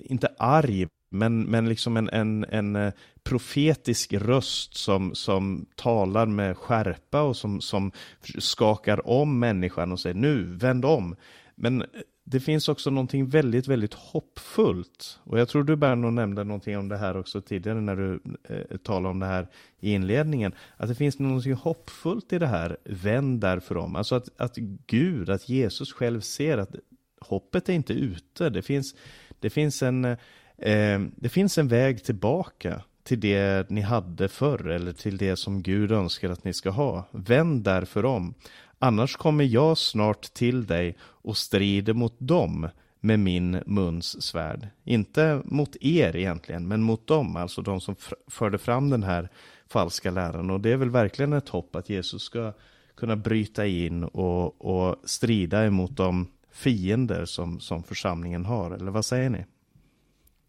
inte arg, men, men liksom en, en, en eh, profetisk röst som, som talar med skärpa och som, som skakar om människan och säger nu, vänd om. Men det finns också någonting väldigt, väldigt hoppfullt. Och jag tror du Berno nämnde någonting om det här också tidigare när du eh, talade om det här i inledningen. Att det finns någonting hoppfullt i det här, vänd därför om. Alltså att, att Gud, att Jesus själv ser att hoppet är inte ute. Det finns, det finns, en, eh, det finns en väg tillbaka till det ni hade förr eller till det som Gud önskar att ni ska ha. Vänd därför om. Annars kommer jag snart till dig och strider mot dem med min muns svärd. Inte mot er egentligen, men mot dem, alltså de som förde fram den här falska läran. Och det är väl verkligen ett hopp att Jesus ska kunna bryta in och, och strida emot de fiender som, som församlingen har. Eller vad säger ni?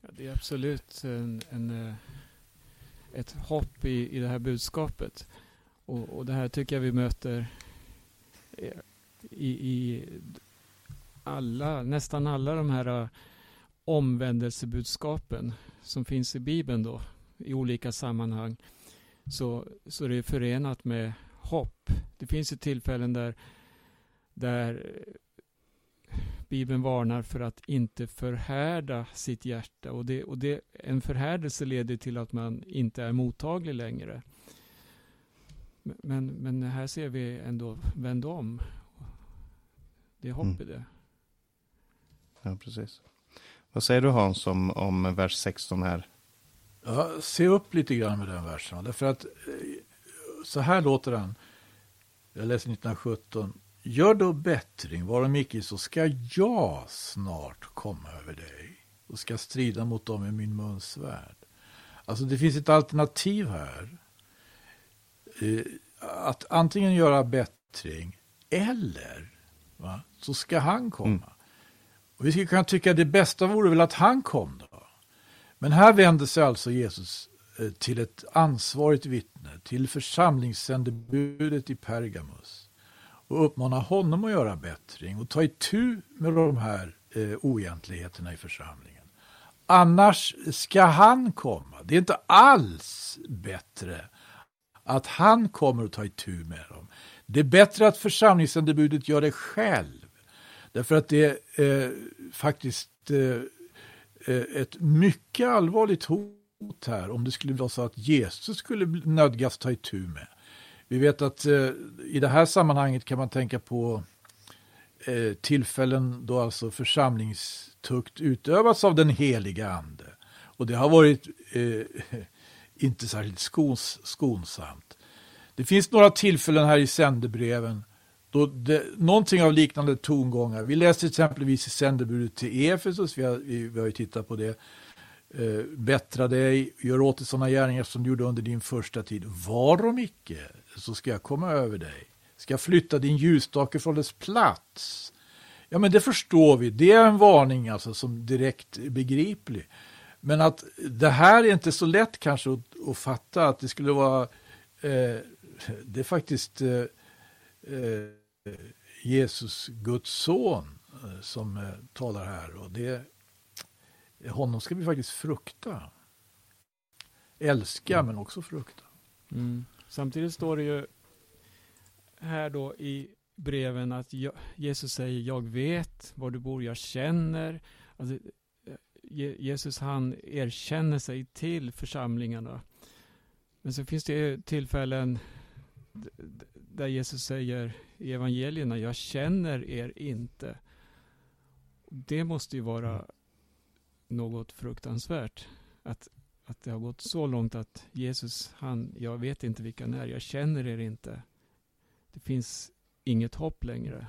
Ja, det är absolut en, en, eh, ett hopp i, i det här budskapet. Och, och det här tycker jag vi möter i, i alla, nästan alla de här äh, omvändelsebudskapen som finns i Bibeln då i olika sammanhang så, så det är förenat med hopp. Det finns ju tillfällen där, där Bibeln varnar för att inte förhärda sitt hjärta och, det, och det, en förhärdelse leder till att man inte är mottaglig längre. Men, men här ser vi ändå vänd om. Det är hopp mm. i det. Ja, precis. Vad säger du Hans om, om vers 16 här? Ja, se upp lite grann med den versen. Därför att eh, så här låter den. Jag läser 1917. Gör då bättring, varom icke så ska jag snart komma över dig och ska strida mot dem i min muns svärd. Alltså det finns ett alternativ här. Eh, att antingen göra bättring eller va, så ska han komma. Mm. Och vi skulle kunna tycka att det bästa vore väl att han kom då. Men här vänder sig alltså Jesus eh, till ett ansvarigt vittne, till församlingssändebudet i Pergamus och uppmanar honom att göra bättring och ta itu med de här eh, oegentligheterna i församlingen. Annars ska han komma. Det är inte alls bättre att han kommer att ta itu med dem. Det är bättre att församlingsändebudet gör det själv. Därför att det är eh, faktiskt eh, eh, ett mycket allvarligt hot här om det skulle vara så att Jesus skulle nödgas ta itu med. Vi vet att eh, i det här sammanhanget kan man tänka på eh, tillfällen då alltså församlingstukt utövats av den heliga ande. Och det har varit eh, inte särskilt skons, skonsamt. Det finns några tillfällen här i sändebreven då det, någonting av liknande tongångar. Vi läste exempelvis i sändebudet till Efesus, vi har, vi, vi har ju tittat på det. Eh, bättra dig, gör åter sådana gärningar som du gjorde under din första tid. Varom icke, så ska jag komma över dig. Ska jag flytta din ljusstake från dess plats. Ja, men det förstår vi. Det är en varning alltså som direkt begriplig. Men att det här är inte så lätt kanske att, att fatta att det skulle vara eh, det är faktiskt eh, eh Jesus, Guds son, eh, som eh, talar här. Och det, honom ska vi faktiskt frukta. Älska, mm. men också frukta. Mm. Samtidigt står det ju här då i breven att Jesus säger jag vet var du bor, jag känner. Alltså, Jesus han erkänner sig till församlingarna. Men så finns det tillfällen där Jesus säger i evangelierna, jag känner er inte. Det måste ju vara något fruktansvärt. Att, att det har gått så långt att Jesus, han, jag vet inte vilka ni är, jag känner er inte. Det finns inget hopp längre.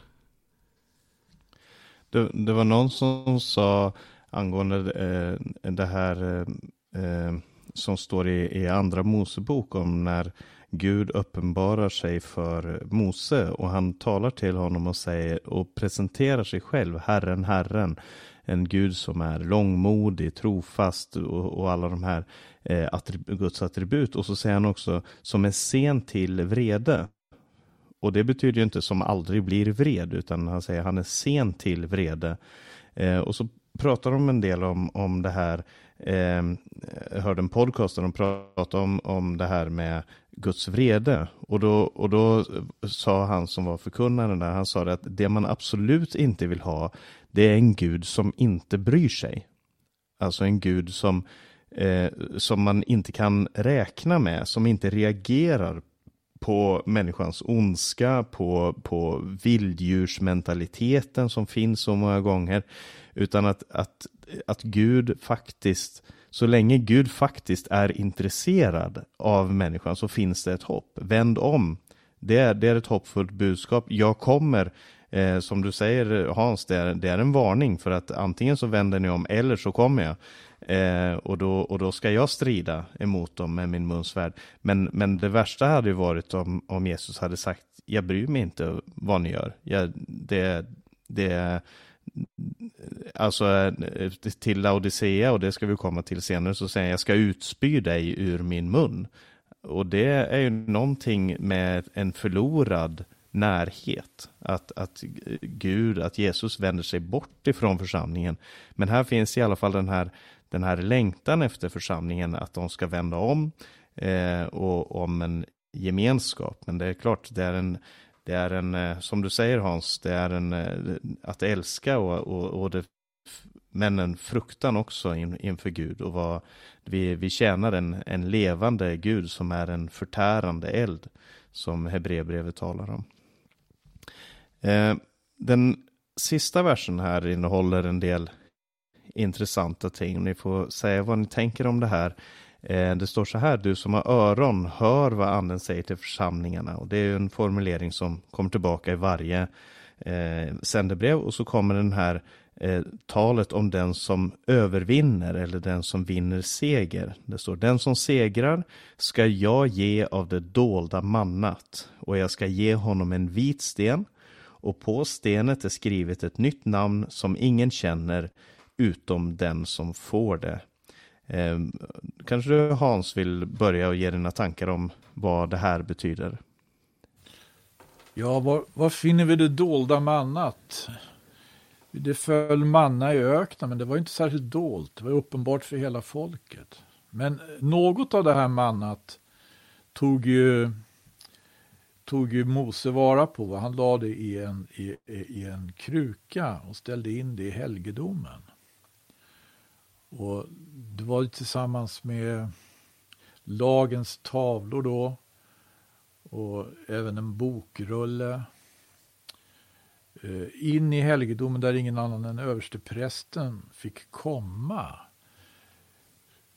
Det, det var någon som sa angående eh, det här eh, eh, som står i, i andra Mosebok om när Gud uppenbarar sig för Mose och han talar till honom och säger och presenterar sig själv, Herren, Herren. En Gud som är långmodig, trofast och, och alla de här eh, attribut, Guds attribut. Och så säger han också som är sen till vrede. Och det betyder ju inte som aldrig blir vred, utan han säger han är sen till vrede. Eh, och så pratar de en del om, om det här. Eh, jag hörde en podcast där de pratade om, om det här med Guds vrede. Och då, och då sa han som var förkunnaren där, han sa det att det man absolut inte vill ha, det är en Gud som inte bryr sig. Alltså en Gud som, eh, som man inte kan räkna med, som inte reagerar på människans ondska, på, på vilddjursmentaliteten som finns så många gånger. Utan att, att, att Gud faktiskt, så länge Gud faktiskt är intresserad av människan så finns det ett hopp. Vänd om Det är, det är ett hoppfullt budskap. Jag kommer, eh, som du säger Hans, det är, det är en varning för att antingen så vänder ni om eller så kommer jag. Eh, och, då, och då ska jag strida emot dem med min munsvärd. Men, men det värsta hade ju varit om, om Jesus hade sagt, jag bryr mig inte vad ni gör. Jag, det, det, alltså eh, till Laodicea, och det ska vi komma till senare, så säger han jag ska utspy dig ur min mun. Och det är ju någonting med en förlorad närhet. Att, att Gud, att Jesus vänder sig bort ifrån församlingen. Men här finns i alla fall den här, den här längtan efter församlingen, att de ska vända om eh, och om en gemenskap. Men det är klart, det är en, det är en, eh, som du säger Hans, det är en, eh, att älska och, och, och det, men en fruktan också in, inför Gud. Och vad, vi, vi tjänar en, en levande Gud som är en förtärande eld, som Hebreerbrevet talar om. Eh, den sista versen här innehåller en del intressanta ting. Ni får säga vad ni tänker om det här. Eh, det står så här, du som har öron, hör vad anden säger till församlingarna. Och det är en formulering som kommer tillbaka i varje eh, sändebrev. Och så kommer den här eh, talet om den som övervinner eller den som vinner seger. Det står, den som segrar ska jag ge av det dolda mannat och jag ska ge honom en vit sten och på stenet är skrivet ett nytt namn som ingen känner utom den som får det. Eh, kanske du Hans vill börja och ge dina tankar om vad det här betyder? Ja, var, var finner vi det dolda mannat? Det föll manna i öknen, men det var inte särskilt dolt. Det var uppenbart för hela folket. Men något av det här mannat tog ju, tog ju Mose vara på. Han lade det i en, i, i en kruka och ställde in det i helgedomen. Och det var tillsammans med lagens tavlor då och även en bokrulle eh, in i helgedomen där ingen annan än översteprästen fick komma.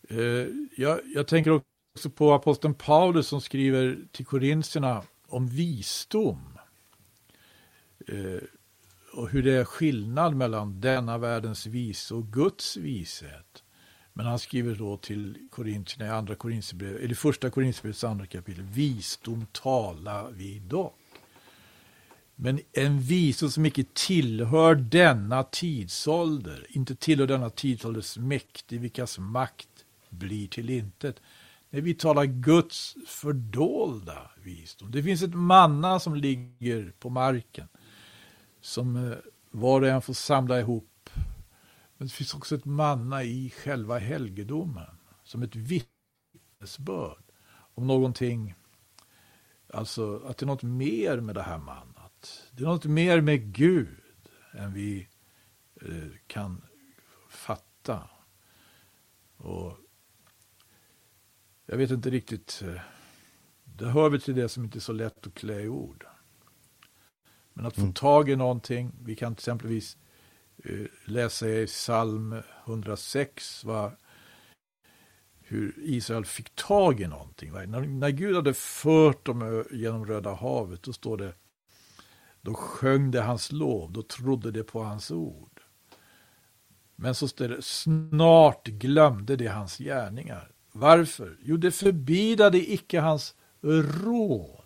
Eh, jag, jag tänker också på aposteln Paulus som skriver till korintierna om visdom. Eh, och hur det är skillnad mellan denna världens vise och Guds vishet. Men han skriver då till korintierna i andra Korintierbrevet, eller första korintierbrevets andra kapitel, visdom talar vi dock. Men en visdom som icke tillhör denna tidsålder, inte tillhör denna tidsålders mäktig, vilkas makt blir till intet. När vi talar Guds fördolda visdom. Det finns ett manna som ligger på marken som eh, var och en får samla ihop. Men det finns också ett manna i själva helgedomen som ett vittnesbörd om någonting, alltså att det är något mer med det här mannat. Det är något mer med Gud än vi eh, kan fatta. Och jag vet inte riktigt, eh, det hör väl till det som inte är så lätt att klä i ord. Men att få mm. tag i någonting, vi kan till exempelvis uh, läsa i psalm 106 va, hur Israel fick tag i någonting. När, när Gud hade fört dem genom Röda havet, då står det då sjöng det hans lov, då trodde det på hans ord. Men så står det, snart glömde det hans gärningar. Varför? Jo, det förbidade icke hans råd.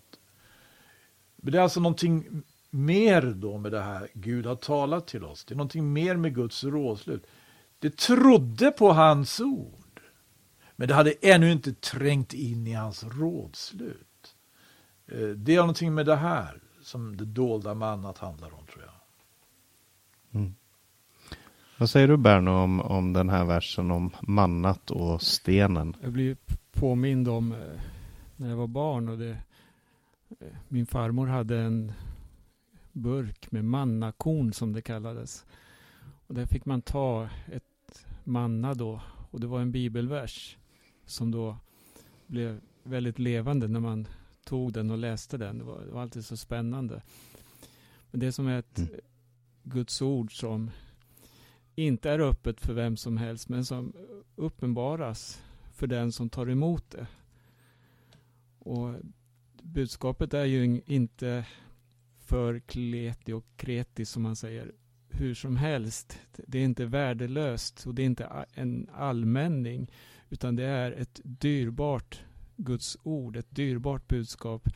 Det är alltså någonting mer då med det här Gud har talat till oss. Det är någonting mer med Guds rådslut. Det trodde på hans ord. Men det hade ännu inte trängt in i hans rådslut. Eh, det är någonting med det här som det dolda mannat handlar om tror jag. Mm. Vad säger du Berno om, om den här versen om mannat och stenen? Jag blir påmind om eh, när jag var barn och det, eh, min farmor hade en burk med mannakorn som det kallades. Och där fick man ta ett manna då och det var en bibelvers som då blev väldigt levande när man tog den och läste den. Det var, det var alltid så spännande. Men det som är ett mm. Guds ord som inte är öppet för vem som helst men som uppenbaras för den som tar emot det. Och budskapet är ju inte för kleti och kreti som man säger hur som helst. Det är inte värdelöst och det är inte en allmänning utan det är ett dyrbart Guds ord, ett dyrbart budskap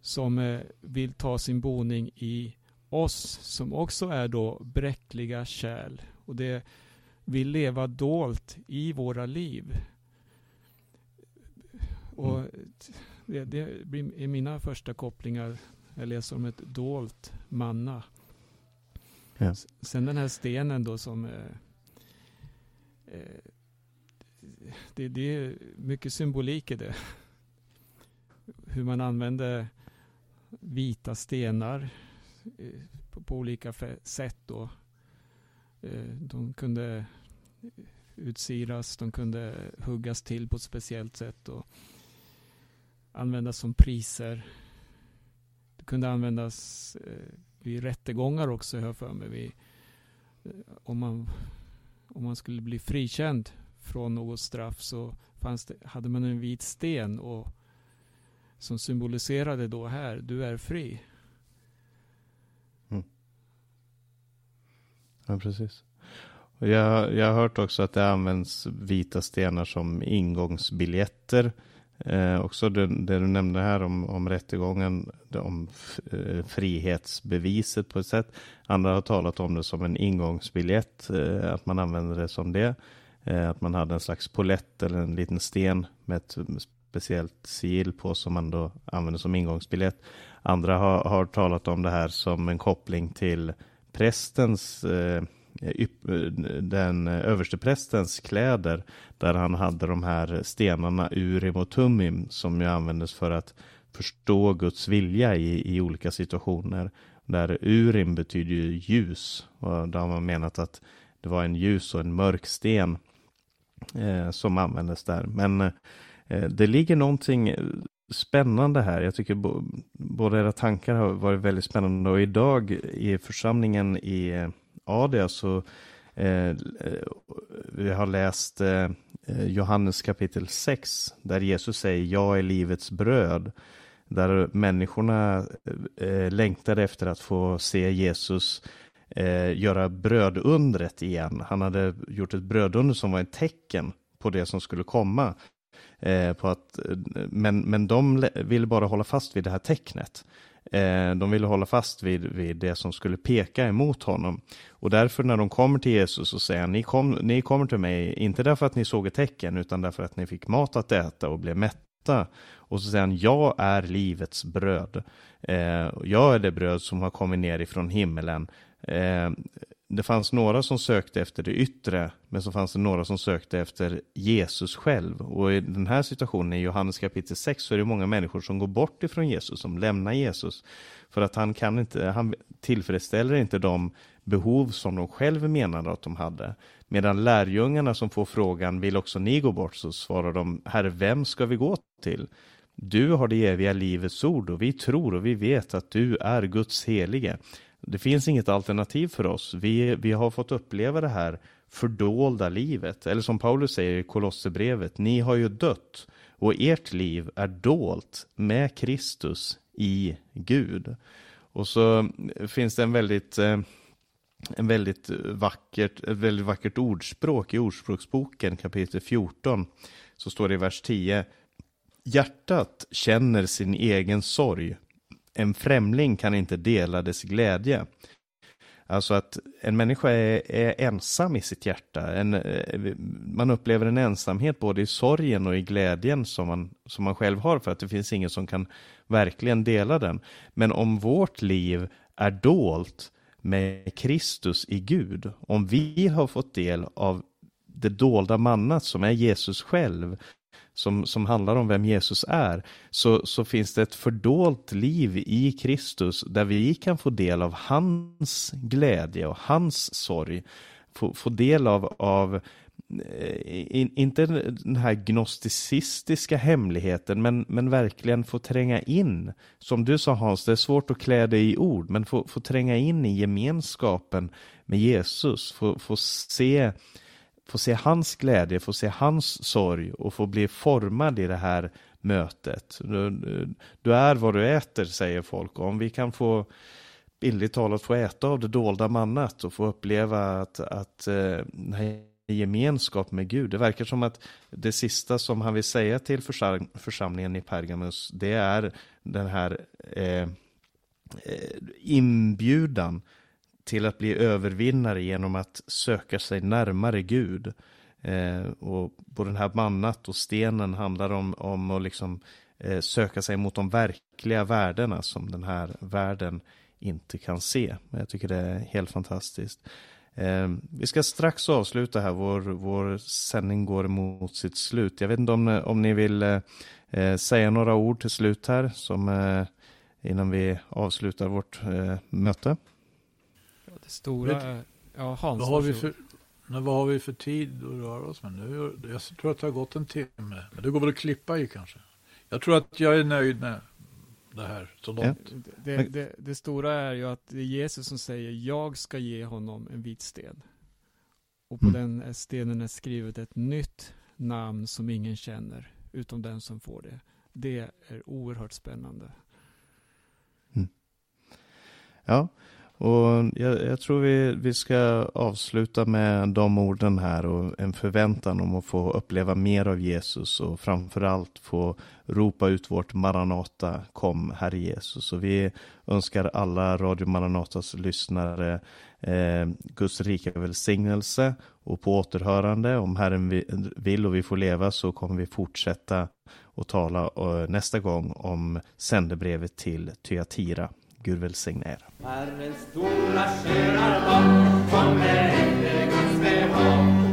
som eh, vill ta sin boning i oss som också är då bräckliga kärl och det vill leva dolt i våra liv. Och mm. det, det är mina första kopplingar. Jag läser om ett dolt manna. Ja. Sen den här stenen då som eh, eh, det, det, är mycket symbolik i det. Hur man använde vita stenar eh, på, på, olika sätt då. Eh, de kunde utsiras, de kunde huggas till på ett speciellt sätt och användas som priser. Det kunde användas eh, vid rättegångar också, hör för mig. Vid, eh, om, man, om man skulle bli frikänd från något straff så fanns det, hade man en vit sten och, som symboliserade då här, du är fri. Mm. Ja, precis. Jag, jag har hört också att det används vita stenar som ingångsbiljetter. Eh, också det, det, du nämnde här om, om rättegången, om eh, frihetsbeviset på ett sätt. Andra har talat om det som en ingångsbiljett, eh, att man använder det som det. Eh, att man hade en slags polett eller en liten sten med ett speciellt sigill på som man då använder som ingångsbiljett. Andra har, har talat om det här som en koppling till prästens eh, Eh, eh, den eh, översteprästens kläder där han hade de här stenarna Urim och Tumim som ju användes för att förstå Guds vilja i, i olika situationer. Där Urim betyder ju ljus och då har man menat att det var en ljus och en mörk sten eh, som användes där. Men eh, det ligger någonting spännande här. Jag tycker båda era tankar har varit väldigt spännande och idag i församlingen i eh, det så eh, eh, vi har läst eh, Johannes kapitel 6 där Jesus säger jag är livets bröd. Där människorna eh, längtade efter att få se Jesus eh, göra brödundret igen. Han hade gjort ett brödunder som var ett tecken på det som skulle komma. Eh, på att, eh, men, men de ville bara hålla fast vid det här tecknet. Eh, de ville hålla fast vid, vid det som skulle peka emot honom. Och därför när de kommer till Jesus och säger ni, kom, ni kommer till mig, inte därför att ni såg ett tecken, utan därför att ni fick mat att äta och blev mätta. Och så säger han, jag är livets bröd. Eh, jag är det bröd som har kommit ner ifrån himmelen. Eh, det fanns några som sökte efter det yttre, men så fanns det några som sökte efter Jesus själv. Och i den här situationen i Johannes kapitel 6 så är det många människor som går bort ifrån Jesus, som lämnar Jesus. För att han kan inte, han tillfredsställer inte de behov som de själva menade att de hade. Medan lärjungarna som får frågan, vill också ni gå bort? Så svarar de, Herre, vem ska vi gå till? Du har det eviga livets ord och vi tror och vi vet att du är Guds helige. Det finns inget alternativ för oss. Vi, vi har fått uppleva det här fördolda livet. Eller som Paulus säger i Kolosserbrevet, ni har ju dött och ert liv är dolt med Kristus i Gud. Och så finns det en väldigt, eh, en väldigt vackert, ett väldigt vackert ordspråk i Ordspråksboken kapitel 14. Så står det i vers 10. Hjärtat känner sin egen sorg en främling kan inte dela dess glädje. Alltså att en människa är, är ensam i sitt hjärta. En, eh, man upplever en ensamhet både i sorgen och i glädjen som man, som man själv har för att det finns ingen som kan verkligen dela den. Men om vårt liv är dolt med Kristus i Gud, om vi har fått del av det dolda mannat som är Jesus själv, som, som handlar om vem Jesus är, så, så finns det ett fördolt liv i Kristus där vi kan få del av hans glädje och hans sorg. Få, få del av, av eh, in, inte den här gnosticistiska hemligheten, men, men verkligen få tränga in. Som du sa Hans, det är svårt att klä det i ord, men få, få tränga in i gemenskapen med Jesus, få, få se få se hans glädje, få se hans sorg och få bli formad i det här mötet. Du, du, är vad du äter, säger folk. Om vi kan få bildligt talat få äta av det dolda mannat och få uppleva att, att eh, gemenskap med Gud. Det verkar som att det sista som han vill säga till försam församlingen i Pergamus, det är den här eh, eh inbjudan till att bli övervinnare genom att söka sig närmare Gud. Eh, och på den här mannat och stenen handlar om, om att liksom, eh, söka sig mot de verkliga värdena som den här världen inte kan se. Jag tycker det är helt fantastiskt. Eh, vi ska strax avsluta här, vår, vår sändning går mot sitt slut. Jag vet inte om, om ni vill eh, eh säga några ord till slut här som, eh, innan vi avslutar vårt eh, möte. Det stora, ja Hans, vad har, vi för, vad har vi för tid att röra oss med nu? Jag tror att det har gått en timme, men det går väl att klippa i kanske. Jag tror att jag är nöjd med det här så långt. Ja. Det, det, det, stora är ju att det är Jesus som säger jag ska ge honom en vit sten. Och på mm. den stenen är skrivet ett nytt namn som ingen känner utom den som får det. Det är oerhört spännande. Mm. Ja, och jag, jag, tror vi, vi ska avsluta med de orden här och en förväntan om att få uppleva mer av Jesus och framförallt få ropa ut vårt Maranata, kom Herre Jesus. Och vi önskar alla Radio Maranatas lyssnare eh, Guds rika välsignelse och på återhörande. Om Herren vill och vi får leva så kommer vi fortsätta och tala eh, nästa gång om sändebrevet till Tyatira. Gud välsigne er. Herrens stora själar kommer efter Guds behag